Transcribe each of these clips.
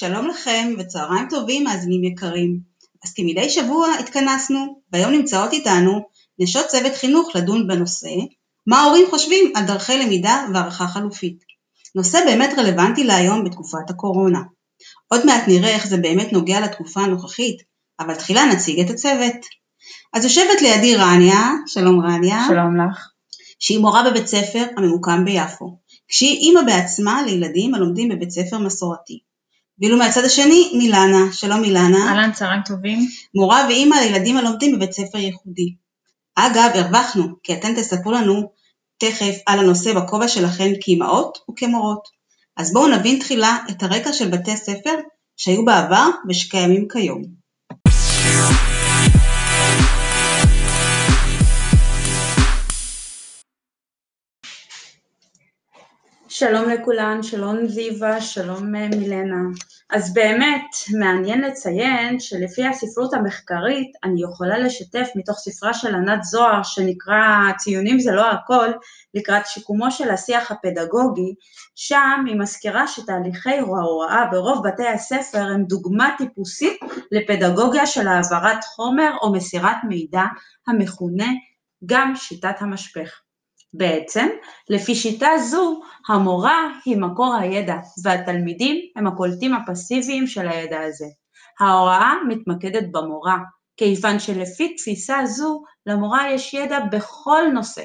שלום לכם וצהריים טובים מאזינים יקרים. אז כמדי שבוע התכנסנו, והיום נמצאות איתנו נשות צוות חינוך לדון בנושא מה ההורים חושבים על דרכי למידה והערכה חלופית. נושא באמת רלוונטי להיום בתקופת הקורונה. עוד מעט נראה איך זה באמת נוגע לתקופה הנוכחית, אבל תחילה נציג את הצוות. אז יושבת לידי רניה, שלום רניה. שלום לך. שהיא מורה בבית ספר הממוקם ביפו, כשהיא אימא בעצמה לילדים הלומדים בבית ספר מסורתי. ואילו מהצד השני מילנה, שלום מילנה. אהלן, צהריים טובים. מורה ואימא לילדים הלומדים בבית ספר ייחודי. אגב, הרווחנו, כי אתן תספרו לנו תכף על הנושא בכובע שלכן כאימהות וכמורות. אז בואו נבין תחילה את הרקע של בתי ספר שהיו בעבר ושקיימים כיום. שלום לכולן, שלום זיווה, שלום אה, מילנה. אז באמת מעניין לציין שלפי הספרות המחקרית אני יכולה לשתף מתוך ספרה של ענת זוהר שנקרא ציונים זה לא הכל לקראת שיקומו של השיח הפדגוגי, שם היא מזכירה שתהליכי ההוראה ברוב בתי הספר הם דוגמה טיפוסית לפדגוגיה של העברת חומר או מסירת מידע המכונה גם שיטת המשפך. בעצם, לפי שיטה זו, המורה היא מקור הידע והתלמידים הם הקולטים הפסיביים של הידע הזה. ההוראה מתמקדת במורה, כיוון שלפי תפיסה זו, למורה יש ידע בכל נושא.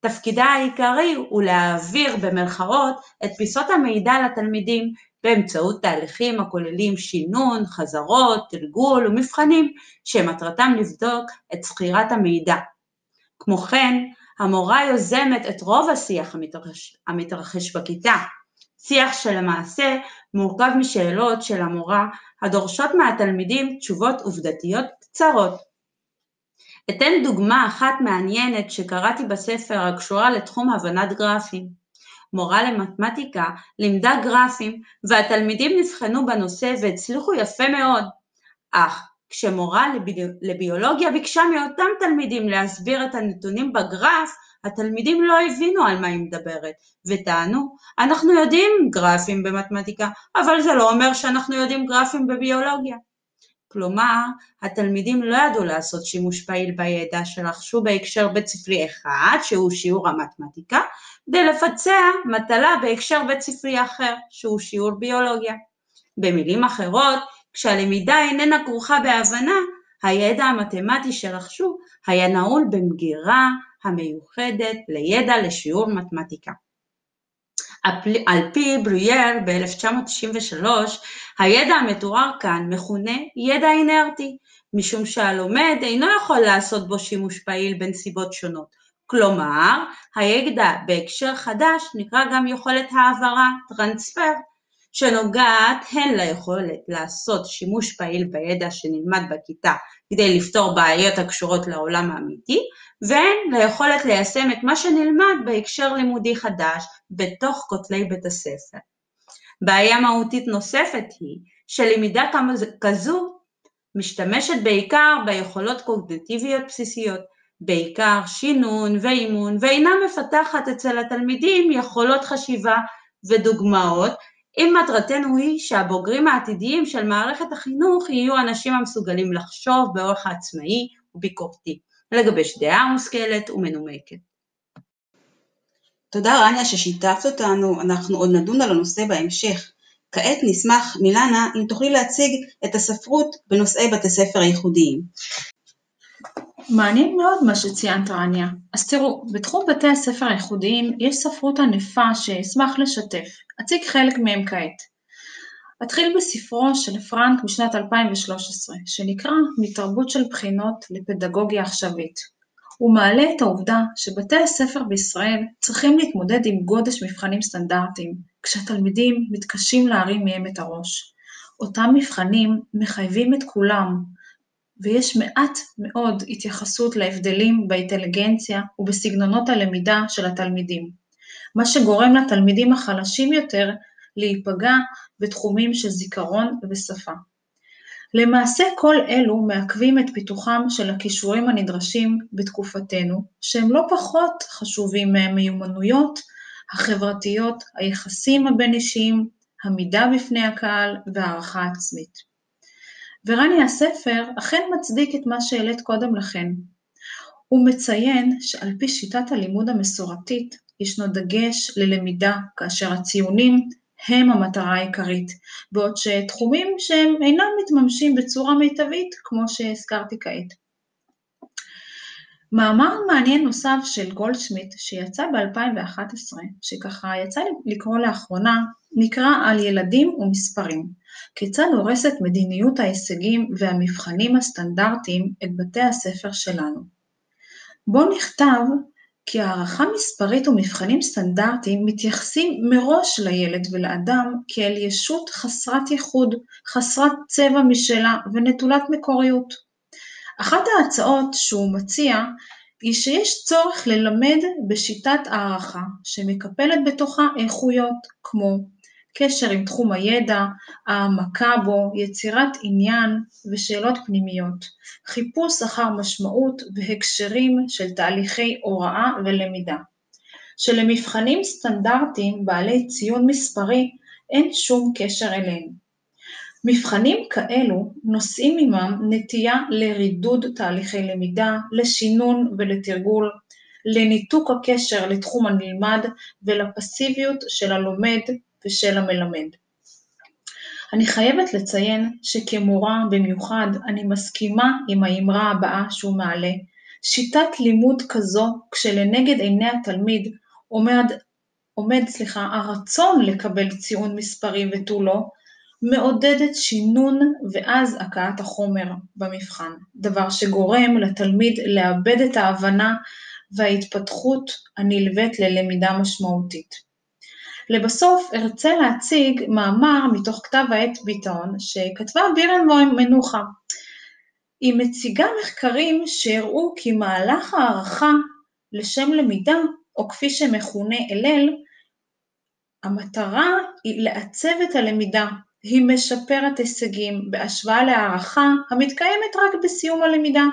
תפקידה העיקרי הוא להעביר במרכאות את פיסות המידע לתלמידים באמצעות תהליכים הכוללים שינון, חזרות, תרגול ומבחנים שמטרתם לבדוק את זכירת המידע. כמו כן, המורה יוזמת את רוב השיח המתרחש, המתרחש בכיתה. שיח שלמעשה מורכב משאלות של המורה הדורשות מהתלמידים תשובות עובדתיות קצרות. אתן דוגמה אחת מעניינת שקראתי בספר הקשורה לתחום הבנת גרפים. מורה למתמטיקה לימדה גרפים והתלמידים נבחנו בנושא והצליחו יפה מאוד, אך כשמורה לביולוגיה ביקשה מאותם תלמידים להסביר את הנתונים בגרף, התלמידים לא הבינו על מה היא מדברת, וטענו, אנחנו יודעים גרפים במתמטיקה, אבל זה לא אומר שאנחנו יודעים גרפים בביולוגיה. כלומר, התלמידים לא ידעו לעשות שימוש פעיל בידע שרכשו בהקשר בית ספרי אחד, שהוא שיעור המתמטיקה, כדי לבצע מטלה בהקשר בית ספרי אחר, שהוא שיעור ביולוגיה. במילים אחרות, כשהלמידה איננה כרוכה בהבנה, הידע המתמטי שרכשו היה נעול במגירה המיוחדת לידע לשיעור מתמטיקה. על פי ברוייר ב-1993, הידע המתואר כאן מכונה ידע אינרטי, משום שהלומד אינו יכול לעשות בו שימוש פעיל בנסיבות שונות. כלומר, הידע בהקשר חדש נקרא גם יכולת העברה, טרנספר, שנוגעת הן ליכולת לעשות שימוש פעיל בידע שנלמד בכיתה כדי לפתור בעיות הקשורות לעולם האמיתי, והן ליכולת ליישם את מה שנלמד בהקשר לימודי חדש בתוך כותלי בית הספר. בעיה מהותית נוספת היא שלמידה כזו משתמשת בעיקר ביכולות קוגניטיביות בסיסיות, בעיקר שינון ואימון, ואינה מפתחת אצל התלמידים יכולות חשיבה ודוגמאות אם מטרתנו היא שהבוגרים העתידיים של מערכת החינוך יהיו אנשים המסוגלים לחשוב באורח עצמאי וביקורתי, לגבש דעה מושכלת ומנומקת. תודה רניה ששיתפת אותנו, אנחנו עוד נדון על הנושא בהמשך. כעת נשמח, מילנה, אם תוכלי להציג את הספרות בנושאי בתי ספר הייחודיים. מעניין מאוד מה שציינת רניה. אז תראו, בתחום בתי הספר הייחודיים יש ספרות ענפה שאשמח לשתף. אציג חלק מהם כעת. אתחיל בספרו של פרנק משנת 2013, שנקרא מתרבות של בחינות לפדגוגיה עכשווית. הוא מעלה את העובדה שבתי הספר בישראל צריכים להתמודד עם גודש מבחנים סטנדרטיים, כשהתלמידים מתקשים להרים מהם את הראש. אותם מבחנים מחייבים את כולם, ויש מעט מאוד התייחסות להבדלים באינטליגנציה ובסגנונות הלמידה של התלמידים, מה שגורם לתלמידים החלשים יותר להיפגע בתחומים של זיכרון ושפה. למעשה כל אלו מעכבים את פיתוחם של הכישורים הנדרשים בתקופתנו, שהם לא פחות חשובים מהמיומנויות החברתיות, היחסים הבין-אישיים, עמידה בפני הקהל והערכה עצמית. ורני הספר אכן מצדיק את מה שהעלית קודם לכן. הוא מציין שעל פי שיטת הלימוד המסורתית ישנו דגש ללמידה כאשר הציונים הם המטרה העיקרית, בעוד שתחומים שהם אינם מתממשים בצורה מיטבית כמו שהזכרתי כעת. מאמר מעניין נוסף של גולדשמיט שיצא ב-2011, שככה יצא לקרוא לאחרונה, נקרא על ילדים ומספרים, כיצד הורסת מדיניות ההישגים והמבחנים הסטנדרטיים את בתי הספר שלנו. בו נכתב כי הערכה מספרית ומבחנים סטנדרטיים מתייחסים מראש לילד ולאדם כאל ישות חסרת ייחוד, חסרת צבע משלה ונטולת מקוריות. אחת ההצעות שהוא מציע היא שיש צורך ללמד בשיטת הערכה שמקפלת בתוכה איכויות כמו קשר עם תחום הידע, העמקה בו, יצירת עניין ושאלות פנימיות, חיפוש אחר משמעות והקשרים של תהליכי הוראה ולמידה. שלמבחנים סטנדרטיים בעלי ציון מספרי אין שום קשר אליהם. מבחנים כאלו נושאים עמם נטייה לרידוד תהליכי למידה, לשינון ולתרגול, לניתוק הקשר לתחום הנלמד ולפסיביות של הלומד ושל המלמד. אני חייבת לציין שכמורה במיוחד אני מסכימה עם האמרה הבאה שהוא מעלה, שיטת לימוד כזו כשלנגד עיני התלמיד עומד, עומד סליחה, הרצון לקבל ציון מספרי ותו לא, מעודדת שינון ואז הקאת החומר במבחן, דבר שגורם לתלמיד לאבד את ההבנה וההתפתחות הנלווית ללמידה משמעותית. לבסוף ארצה להציג מאמר מתוך כתב העת ביטון שכתבה בירן מנוחה. היא מציגה מחקרים שהראו כי מהלך הערכה לשם למידה, או כפי שמכונה אלל, המטרה היא לעצב את הלמידה היא משפרת הישגים בהשוואה להערכה המתקיימת רק בסיום הלמידה.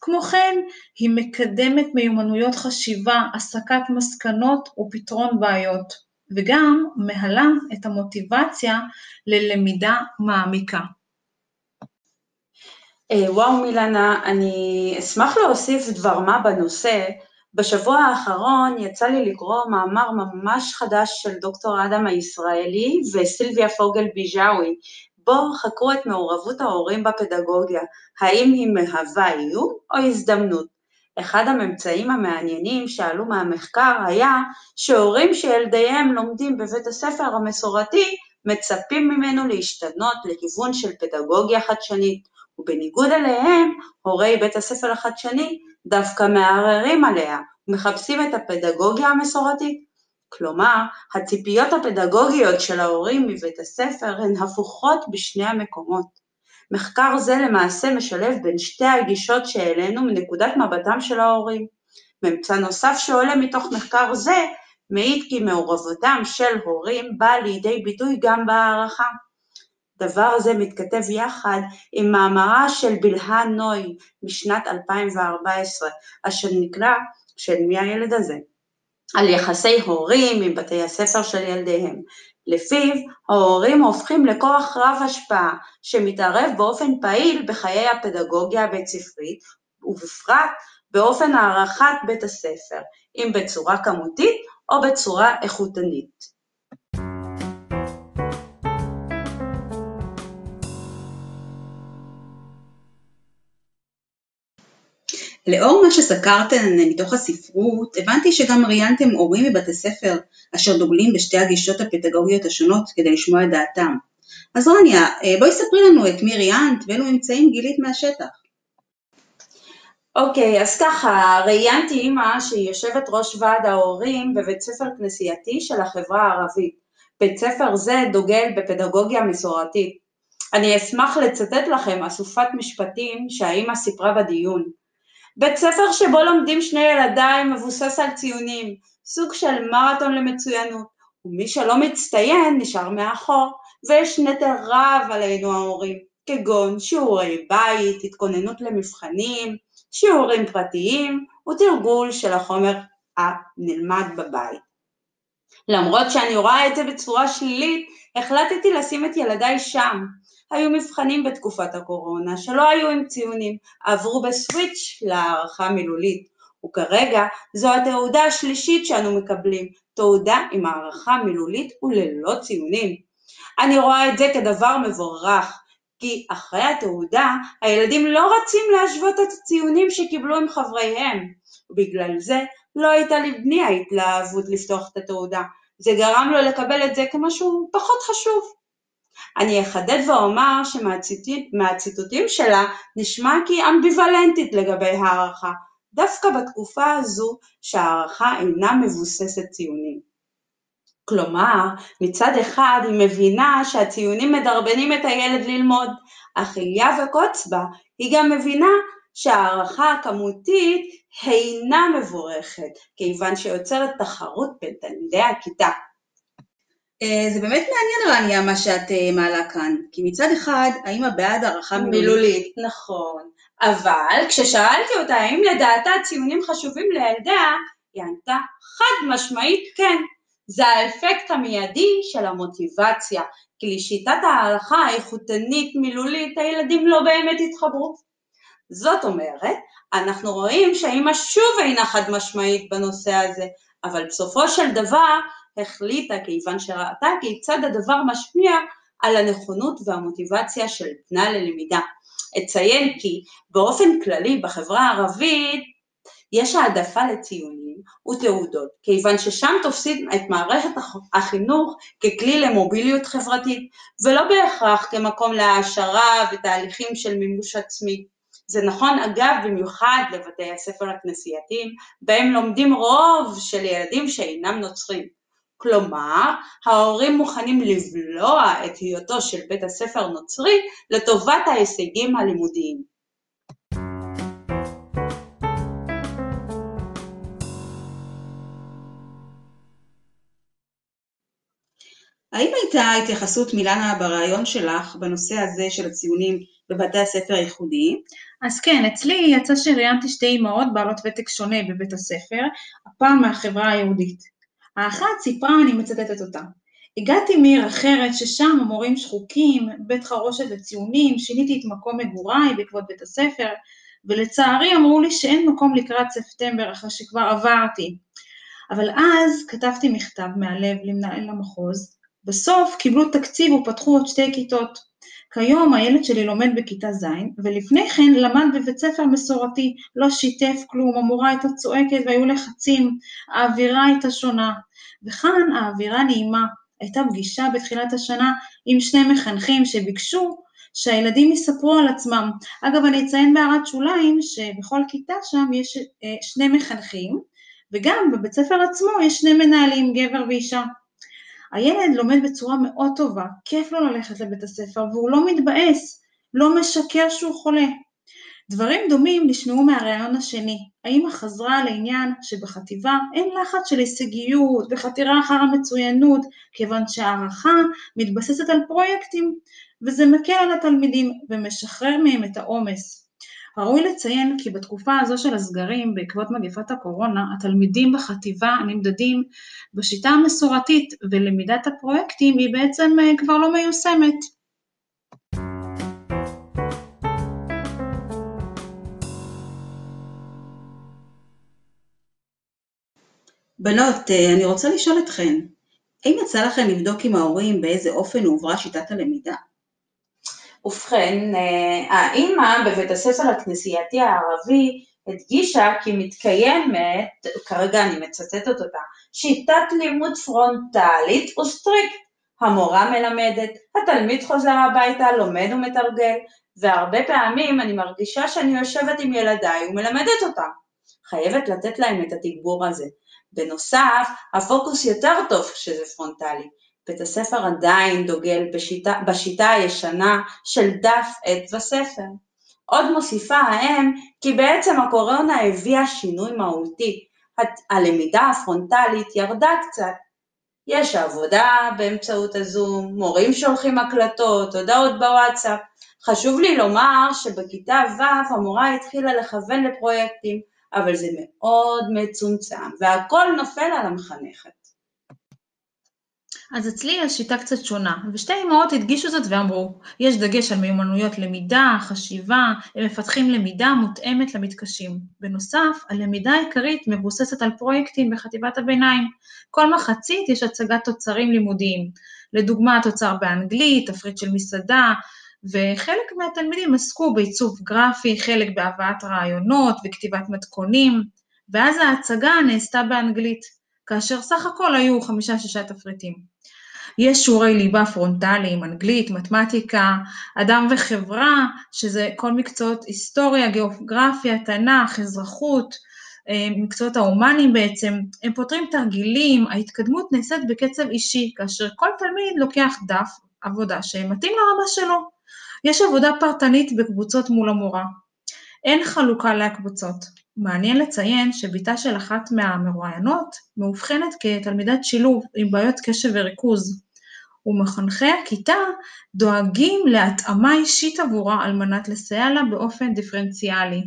כמו כן, היא מקדמת מיומנויות חשיבה, הסקת מסקנות ופתרון בעיות, וגם מהלה את המוטיבציה ללמידה מעמיקה. אה, וואו מילנה, אני אשמח להוסיף דבר מה בנושא, בשבוע האחרון יצא לי לקרוא מאמר ממש חדש של דוקטור אדם הישראלי וסילביה פוגל ביג'אווי, בו חקרו את מעורבות ההורים בפדגוגיה, האם היא מהווה איום או הזדמנות. אחד הממצאים המעניינים שעלו מהמחקר היה שהורים שילדיהם לומדים בבית הספר המסורתי מצפים ממנו להשתנות לכיוון של פדגוגיה חדשנית, ובניגוד אליהם, הורי בית הספר החדשני דווקא מערערים עליה ומחפשים את הפדגוגיה המסורתית. כלומר, הציפיות הפדגוגיות של ההורים מבית הספר הן הפוכות בשני המקומות. מחקר זה למעשה משלב בין שתי הגישות שהעלינו מנקודת מבטם של ההורים. ממצא נוסף שעולה מתוך מחקר זה מעיד כי מעורבותם של הורים באה לידי ביטוי גם בהערכה. דבר זה מתכתב יחד עם מאמרה של בלהה נוי משנת 2014, אשר נקרא של מי הילד הזה, על יחסי הורים עם בתי הספר של ילדיהם. לפיו ההורים הופכים לכוח רב השפעה שמתערב באופן פעיל בחיי הפדגוגיה הבית ספרית ובפרט באופן הערכת בית הספר, אם בצורה כמותית או בצורה איכותנית. לאור מה שסקרתם מתוך הספרות, הבנתי שגם ראיינתם הורים מבתי ספר אשר דוגלים בשתי הגישות הפדגוגיות השונות כדי לשמוע את דעתם. אז רניה, אה, בואי ספרי לנו את מי ראיינת ואילו ממצאים גילית מהשטח. אוקיי, okay, אז ככה, ראיינתי אימא שהיא יושבת ראש ועד ההורים בבית ספר כנסייתי של החברה הערבית. בית ספר זה דוגל בפדגוגיה מסורתית. אני אשמח לצטט לכם אסופת משפטים שהאימא סיפרה בדיון. בית ספר שבו לומדים שני ילדיי מבוסס על ציונים, סוג של מרתון למצוינות, ומי שלא מצטיין נשאר מאחור, ויש נטל רב עלינו ההורים, כגון שיעורי בית, התכוננות למבחנים, שיעורים פרטיים ותרגול של החומר הנלמד בבית. למרות שאני רואה את זה בצורה שלילית, החלטתי לשים את ילדיי שם. היו מבחנים בתקופת הקורונה שלא היו עם ציונים, עברו בסוויץ' להערכה מילולית, וכרגע זו התעודה השלישית שאנו מקבלים, תעודה עם הערכה מילולית וללא ציונים. אני רואה את זה כדבר מבורך, כי אחרי התעודה הילדים לא רצים להשוות את הציונים שקיבלו עם חבריהם, ובגלל זה לא הייתה לבני ההתלהבות לפתוח את התעודה, זה גרם לו לקבל את זה כמשהו פחות חשוב. אני אחדד ואומר שמהציטוטים שלה נשמע כי אמביוולנטית לגבי הערכה, דווקא בתקופה הזו שהערכה אינה מבוססת ציונים. כלומר, מצד אחד היא מבינה שהציונים מדרבנים את הילד ללמוד, אך אליה וקוץ בה, היא גם מבינה שהערכה הכמותית אינה מבורכת, כיוון שיוצרת תחרות בין תלמידי הכיתה. אה, זה באמת מעניין רניה מה שאת אה, מעלה כאן, כי מצד אחד האמא בעד הערכה מילולית. נכון. אבל כששאלתי אותה האם לדעתה ציונים חשובים לילדיה, היא ענתה חד משמעית כן. זה האפקט המיידי של המוטיבציה, כי לשיטת ההלכה האיכותנית מילולית הילדים לא באמת התחברו. זאת אומרת, אנחנו רואים שהאמא שוב אינה חד משמעית בנושא הזה, אבל בסופו של דבר החליטה כיוון שראתה כיצד הדבר משפיע על הנכונות והמוטיבציה של בנה ללמידה. אציין כי באופן כללי בחברה הערבית יש העדפה לציונים ותעודות, כיוון ששם תופסים את מערכת החינוך ככלי למוביליות חברתית, ולא בהכרח כמקום להעשרה ותהליכים של מימוש עצמי. זה נכון אגב במיוחד לבתי הספר הכנסייתיים, בהם לומדים רוב של ילדים שאינם נוצרים. כלומר, ההורים מוכנים לבלוע את היותו של בית הספר נוצרי לטובת ההישגים הלימודיים. האם הייתה התייחסות מילנה בריאיון שלך בנושא הזה של הציונים בבתי הספר הייחודיים? אז כן, אצלי יצא שראיינתי שתי אמהות בעלות ותק שונה בבית הספר, הפעם מהחברה היהודית. האחת סיפרה, אני מצטטת אותה, הגעתי מעיר אחרת ששם המורים שחוקים, בית חרושת לציונים, שיניתי את מקום מגוריי בעקבות בית הספר, ולצערי אמרו לי שאין מקום לקראת ספטמבר אחרי שכבר עברתי. אבל אז כתבתי מכתב מהלב למנהל המחוז, בסוף קיבלו תקציב ופתחו עוד שתי כיתות. כיום הילד שלי לומד בכיתה ז', ולפני כן למד בבית ספר מסורתי, לא שיתף כלום, המורה הייתה צועקת והיו לחצים, האווירה הייתה שונה. וכאן האווירה נעימה. הייתה פגישה בתחילת השנה עם שני מחנכים שביקשו שהילדים יספרו על עצמם. אגב, אני אציין בהערת שוליים שבכל כיתה שם יש אה, שני מחנכים, וגם בבית ספר עצמו יש שני מנהלים, גבר ואישה. הילד לומד בצורה מאוד טובה, כיף לו ללכת לבית הספר והוא לא מתבאס, לא משקר שהוא חולה. דברים דומים נשמעו מהראיון השני. האמא חזרה לעניין שבחטיבה אין לחץ של הישגיות וחתירה אחר המצוינות, כיוון שהערכה מתבססת על פרויקטים, וזה מקל על התלמידים ומשחרר מהם את העומס. ראוי לציין כי בתקופה הזו של הסגרים בעקבות מגפת הקורונה, התלמידים בחטיבה נמדדים בשיטה המסורתית ולמידת הפרויקטים היא בעצם אה, כבר לא מיושמת. בנות, אה, אני רוצה לשאול אתכן, האם יצא לכם לבדוק עם ההורים באיזה אופן הועברה שיטת הלמידה? ובכן, אה, האימא בבית הספר הכנסייתי הערבי הדגישה כי מתקיימת, כרגע אני מצטטת אותה, שיטת לימוד פרונטלית ו strict. המורה מלמדת, התלמיד חוזר הביתה, לומד ומתרגל, והרבה פעמים אני מרגישה שאני יושבת עם ילדיי ומלמדת אותם. חייבת לתת להם את התגבור הזה. בנוסף, הפוקוס יותר טוב כשזה פרונטלי. בית הספר עדיין דוגל בשיטה, בשיטה הישנה של דף עט וספר. עוד מוסיפה האם כי בעצם הקורונה הביאה שינוי מהותי, הלמידה הפרונטלית ירדה קצת. יש עבודה באמצעות הזום, מורים שולחים הקלטות, הודעות בוואטסאפ. חשוב לי לומר שבכיתה ו' המורה התחילה לכוון לפרויקטים, אבל זה מאוד מצומצם, והכל נופל על המחנכת. אז אצלי השיטה קצת שונה, ושתי אמהות הדגישו זאת ואמרו, יש דגש על מיומנויות למידה, חשיבה, הם מפתחים למידה מותאמת למתקשים. בנוסף, הלמידה העיקרית מבוססת על פרויקטים בחטיבת הביניים. כל מחצית יש הצגת תוצרים לימודיים. לדוגמה, תוצר באנגלית, תפריט של מסעדה, וחלק מהתלמידים עסקו בעיצוב גרפי, חלק בהבאת רעיונות וכתיבת מתכונים, ואז ההצגה נעשתה באנגלית, כאשר סך הכל היו חמישה-שישה תפריטים. יש שיעורי ליבה פרונטליים, אנגלית, מתמטיקה, אדם וחברה, שזה כל מקצועות היסטוריה, גיאוגרפיה, תנ"ך, אזרחות, אה, מקצועות ההומאנים בעצם, הם פותרים תרגילים, ההתקדמות נעשית בקצב אישי, כאשר כל תלמיד לוקח דף עבודה שמתאים לרמה שלו. יש עבודה פרטנית בקבוצות מול המורה. אין חלוקה לקבוצות. מעניין לציין שבתה של אחת מהמרואיינות מאובחנת כתלמידת שילוב עם בעיות קשב וריכוז, ומחנכי הכיתה דואגים להתאמה אישית עבורה על מנת לסייע לה באופן דיפרנציאלי.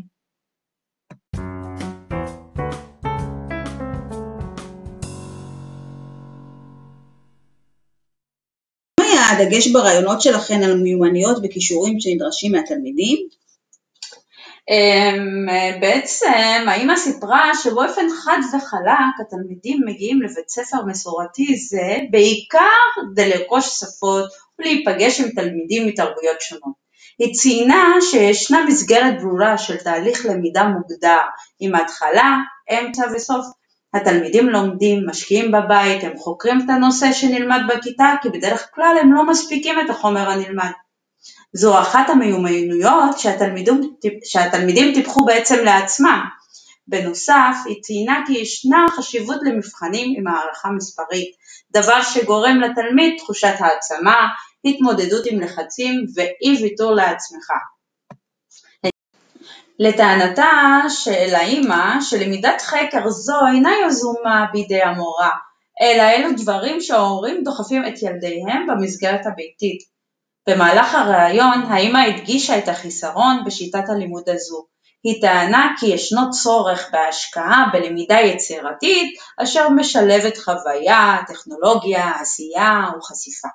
הדגש ברעיונות שלכן על מיומנויות וכישורים שנדרשים מהתלמידים? אמ, בעצם האמא סיפרה שבאופן חד וחלק התלמידים מגיעים לבית ספר מסורתי זה בעיקר כדי לרכוש שפות ולהיפגש עם תלמידים מתרבויות שונות. היא ציינה שישנה מסגרת ברורה של תהליך למידה מוגדר עם התחלה, אמצע וסוף. התלמידים לומדים, משקיעים בבית, הם חוקרים את הנושא שנלמד בכיתה כי בדרך כלל הם לא מספיקים את החומר הנלמד. זו אחת המיומנויות שהתלמידים, שהתלמידים טיפחו בעצם לעצמם. בנוסף, היא ציינה כי ישנה חשיבות למבחנים עם הערכה מספרית, דבר שגורם לתלמיד תחושת העצמה, התמודדות עם לחצים ואי ויתור לעצמך. לטענתה של האימא, שלמידת חקר זו אינה יזומה בידי המורה, אלא אלו דברים שההורים דוחפים את ילדיהם במסגרת הביתית. במהלך הראיון האמא הדגישה את החיסרון בשיטת הלימוד הזו. היא טענה כי ישנו צורך בהשקעה בלמידה יצירתית אשר משלבת חוויה, טכנולוגיה, עשייה וחשיפה.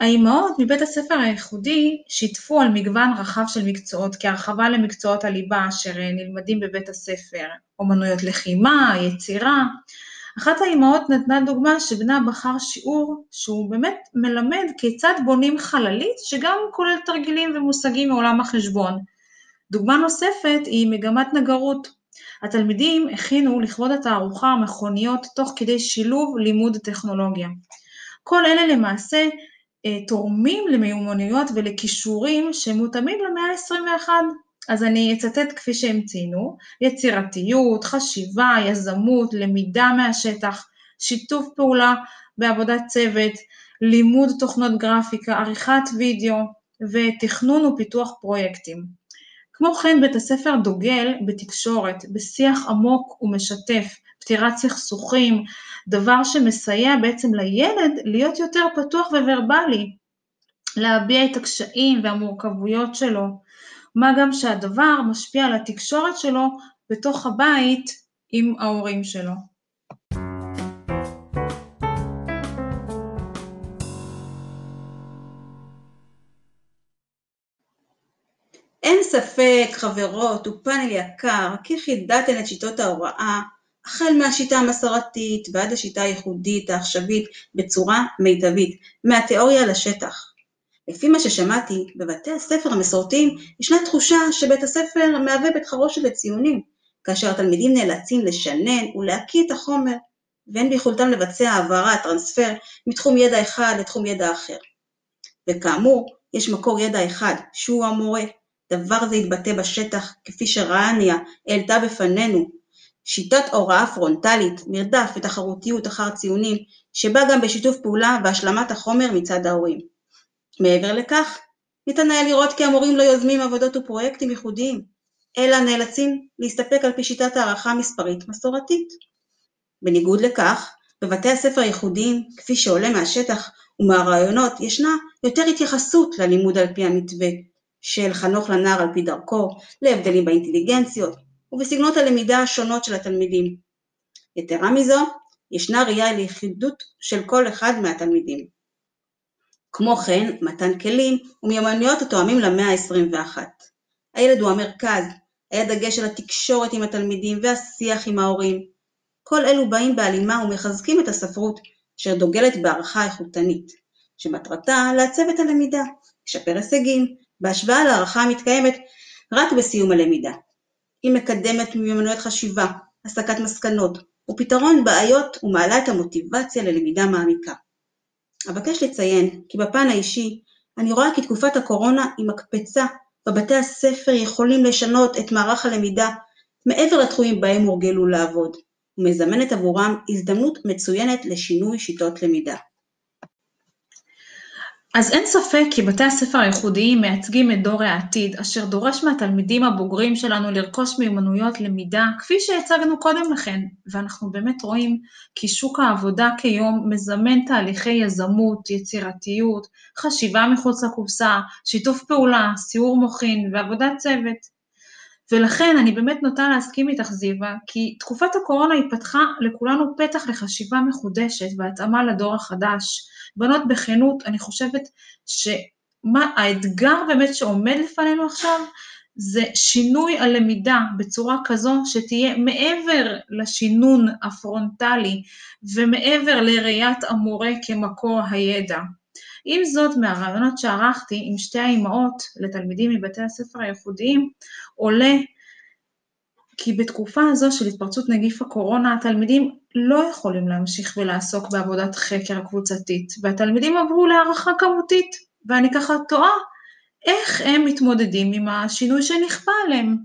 האימהות מבית הספר הייחודי שיתפו על מגוון רחב של מקצועות כהרחבה למקצועות הליבה אשר נלמדים בבית הספר, אומנויות לחימה, יצירה, אחת האימהות נתנה דוגמה שבנה בחר שיעור שהוא באמת מלמד כיצד בונים חללית שגם כולל תרגילים ומושגים מעולם החשבון. דוגמה נוספת היא מגמת נגרות. התלמידים הכינו לכבוד התערוכה מכוניות תוך כדי שילוב לימוד טכנולוגיה. כל אלה למעשה אה, תורמים למיומנויות ולכישורים שמותאמים למאה ה-21. אז אני אצטט כפי שהם ציינו, יצירתיות, חשיבה, יזמות, למידה מהשטח, שיתוף פעולה בעבודת צוות, לימוד תוכנות גרפיקה, עריכת וידאו ותכנון ופיתוח פרויקטים. כמו כן בית הספר דוגל בתקשורת, בשיח עמוק ומשתף, פתירת סכסוכים, דבר שמסייע בעצם לילד להיות יותר פתוח וורבלי, להביע את הקשיים והמורכבויות שלו, מה גם שהדבר משפיע על התקשורת שלו בתוך הבית עם ההורים שלו. אין ספק, חברות ופאנל יקר, כי חידדתן את שיטות ההוראה, החל מהשיטה המסורתית ועד השיטה הייחודית העכשווית בצורה מיטבית, מהתיאוריה לשטח. לפי מה ששמעתי, בבתי הספר המסורתיים ישנה תחושה שבית הספר מהווה בית חרושת לציונים, כאשר התלמידים נאלצים לשנן ולהקיא את החומר, ואין ביכולתם לבצע העברה, טרנספר, מתחום ידע אחד לתחום ידע אחר. וכאמור, יש מקור ידע אחד, שהוא המורה. דבר זה יתבטא בשטח, כפי שרעניה העלתה בפנינו. שיטת הוראה פרונטלית, מרדף ותחרותיות אחר ציונים, שבא גם בשיתוף פעולה והשלמת החומר מצד ההורים. מעבר לכך, ניתן היה לראות כי המורים לא יוזמים עבודות ופרויקטים ייחודיים, אלא נאלצים להסתפק על פי שיטת הערכה מספרית מסורתית. בניגוד לכך, בבתי הספר הייחודיים, כפי שעולה מהשטח ומהרעיונות, ישנה יותר התייחסות ללימוד על פי המתווה של חנוך לנער על פי דרכו, להבדלים באינטליגנציות ובסגנות הלמידה השונות של התלמידים. יתרה מזו, ישנה ראייה ליחידות של כל אחד מהתלמידים. כמו כן, מתן כלים ומיומנויות התואמים למאה ה-21. הילד הוא המרכז, היה דגש על התקשורת עם התלמידים והשיח עם ההורים. כל אלו באים בהלימה ומחזקים את הספרות, אשר דוגלת בהערכה איכותנית, שמטרתה לעצב את הלמידה, לשפר הישגים, בהשוואה להערכה המתקיימת רק בסיום הלמידה. היא מקדמת מיומנויות חשיבה, הסקת מסקנות ופתרון בעיות ומעלה את המוטיבציה ללמידה מעמיקה. אבקש לציין כי בפן האישי אני רואה כי תקופת הקורונה היא מקפצה בבתי הספר יכולים לשנות את מערך הלמידה מעבר לתחומים בהם הורגלו לעבוד, ומזמנת עבורם הזדמנות מצוינת לשינוי שיטות למידה. אז אין ספק כי בתי הספר הייחודיים מייצגים את דור העתיד, אשר דורש מהתלמידים הבוגרים שלנו לרכוש מיומנויות למידה, כפי שהצגנו קודם לכן, ואנחנו באמת רואים כי שוק העבודה כיום מזמן תהליכי יזמות, יצירתיות, חשיבה מחוץ לקופסה, שיתוף פעולה, סיור מוחין ועבודת צוות. ולכן אני באמת נוטה להסכים איתך זיווה, כי תקופת הקורונה היא פתחה לכולנו פתח לחשיבה מחודשת והתאמה לדור החדש. בנות בכנות, אני חושבת שמה האתגר באמת שעומד לפנינו עכשיו, זה שינוי הלמידה בצורה כזו שתהיה מעבר לשינון הפרונטלי ומעבר לראיית המורה כמקור הידע. עם זאת, מהרעיונות שערכתי עם שתי האימהות לתלמידים מבתי הספר הייחודיים, עולה כי בתקופה הזו של התפרצות נגיף הקורונה, התלמידים לא יכולים להמשיך ולעסוק בעבודת חקר קבוצתית, והתלמידים עברו להערכה כמותית, ואני ככה תוהה איך הם מתמודדים עם השינוי שנכפה עליהם.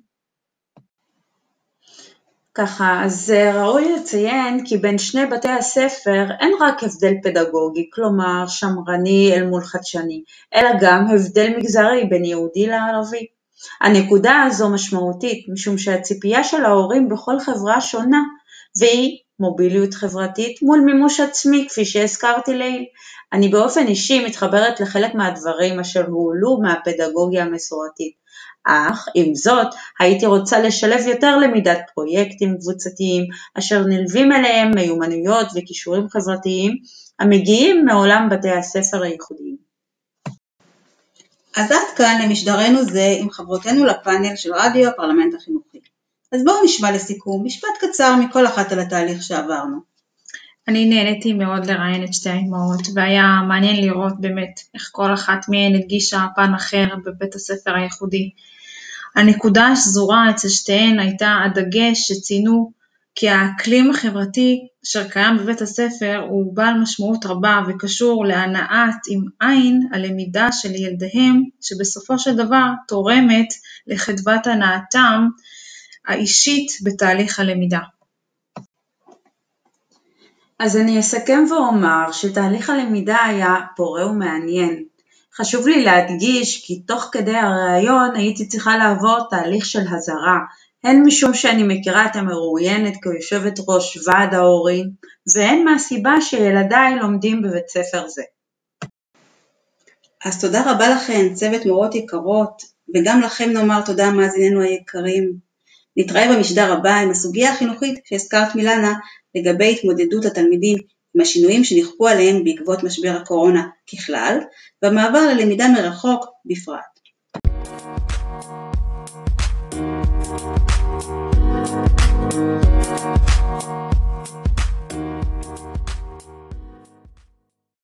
ככה, אז אה, ראוי לציין כי בין שני בתי הספר אין רק הבדל פדגוגי, כלומר שמרני אל מול חדשני, אלא גם הבדל מגזרי בין יהודי לערבי. הנקודה הזו משמעותית משום שהציפייה של ההורים בכל חברה שונה, והיא מוביליות חברתית מול מימוש עצמי, כפי שהזכרתי לעיל. אני באופן אישי מתחברת לחלק מהדברים אשר הועלו מהפדגוגיה המסורתית. אך עם זאת הייתי רוצה לשלב יותר למידת פרויקטים קבוצתיים אשר נלווים אליהם מיומנויות וכישורים חברתיים המגיעים מעולם בתי הספר הייחודיים. אז עד כאן למשדרנו זה עם חברותינו לפאנל של רדיו הפרלמנט החינוכי. אז בואו נשמע לסיכום משפט קצר מכל אחת על התהליך שעברנו. אני נהניתי מאוד לראיין את שתי האימהות, והיה מעניין לראות באמת איך כל אחת מהן הדגישה פן אחר בבית הספר הייחודי. הנקודה השזורה אצל שתיהן הייתה הדגש שציינו כי האקלים החברתי אשר קיים בבית הספר הוא בעל משמעות רבה וקשור להנעת עם עין הלמידה של ילדיהם, שבסופו של דבר תורמת לחדוות הנאתם האישית בתהליך הלמידה. אז אני אסכם ואומר שתהליך הלמידה היה פורה ומעניין. חשוב לי להדגיש כי תוך כדי הראיון הייתי צריכה לעבור תהליך של הזרה, הן משום שאני מכירה את המרואיינת כיושבת ראש ועד ההורים, והן מהסיבה שילדיי לומדים בבית ספר זה. אז תודה רבה לכן, צוות מורות יקרות, וגם לכם נאמר תודה מאזיננו היקרים. נתראה במשדר הבא עם הסוגיה החינוכית שהזכרת מילנה לגבי התמודדות התלמידים עם השינויים שנכפו עליהם בעקבות משבר הקורונה ככלל, והמעבר ללמידה מרחוק בפרט.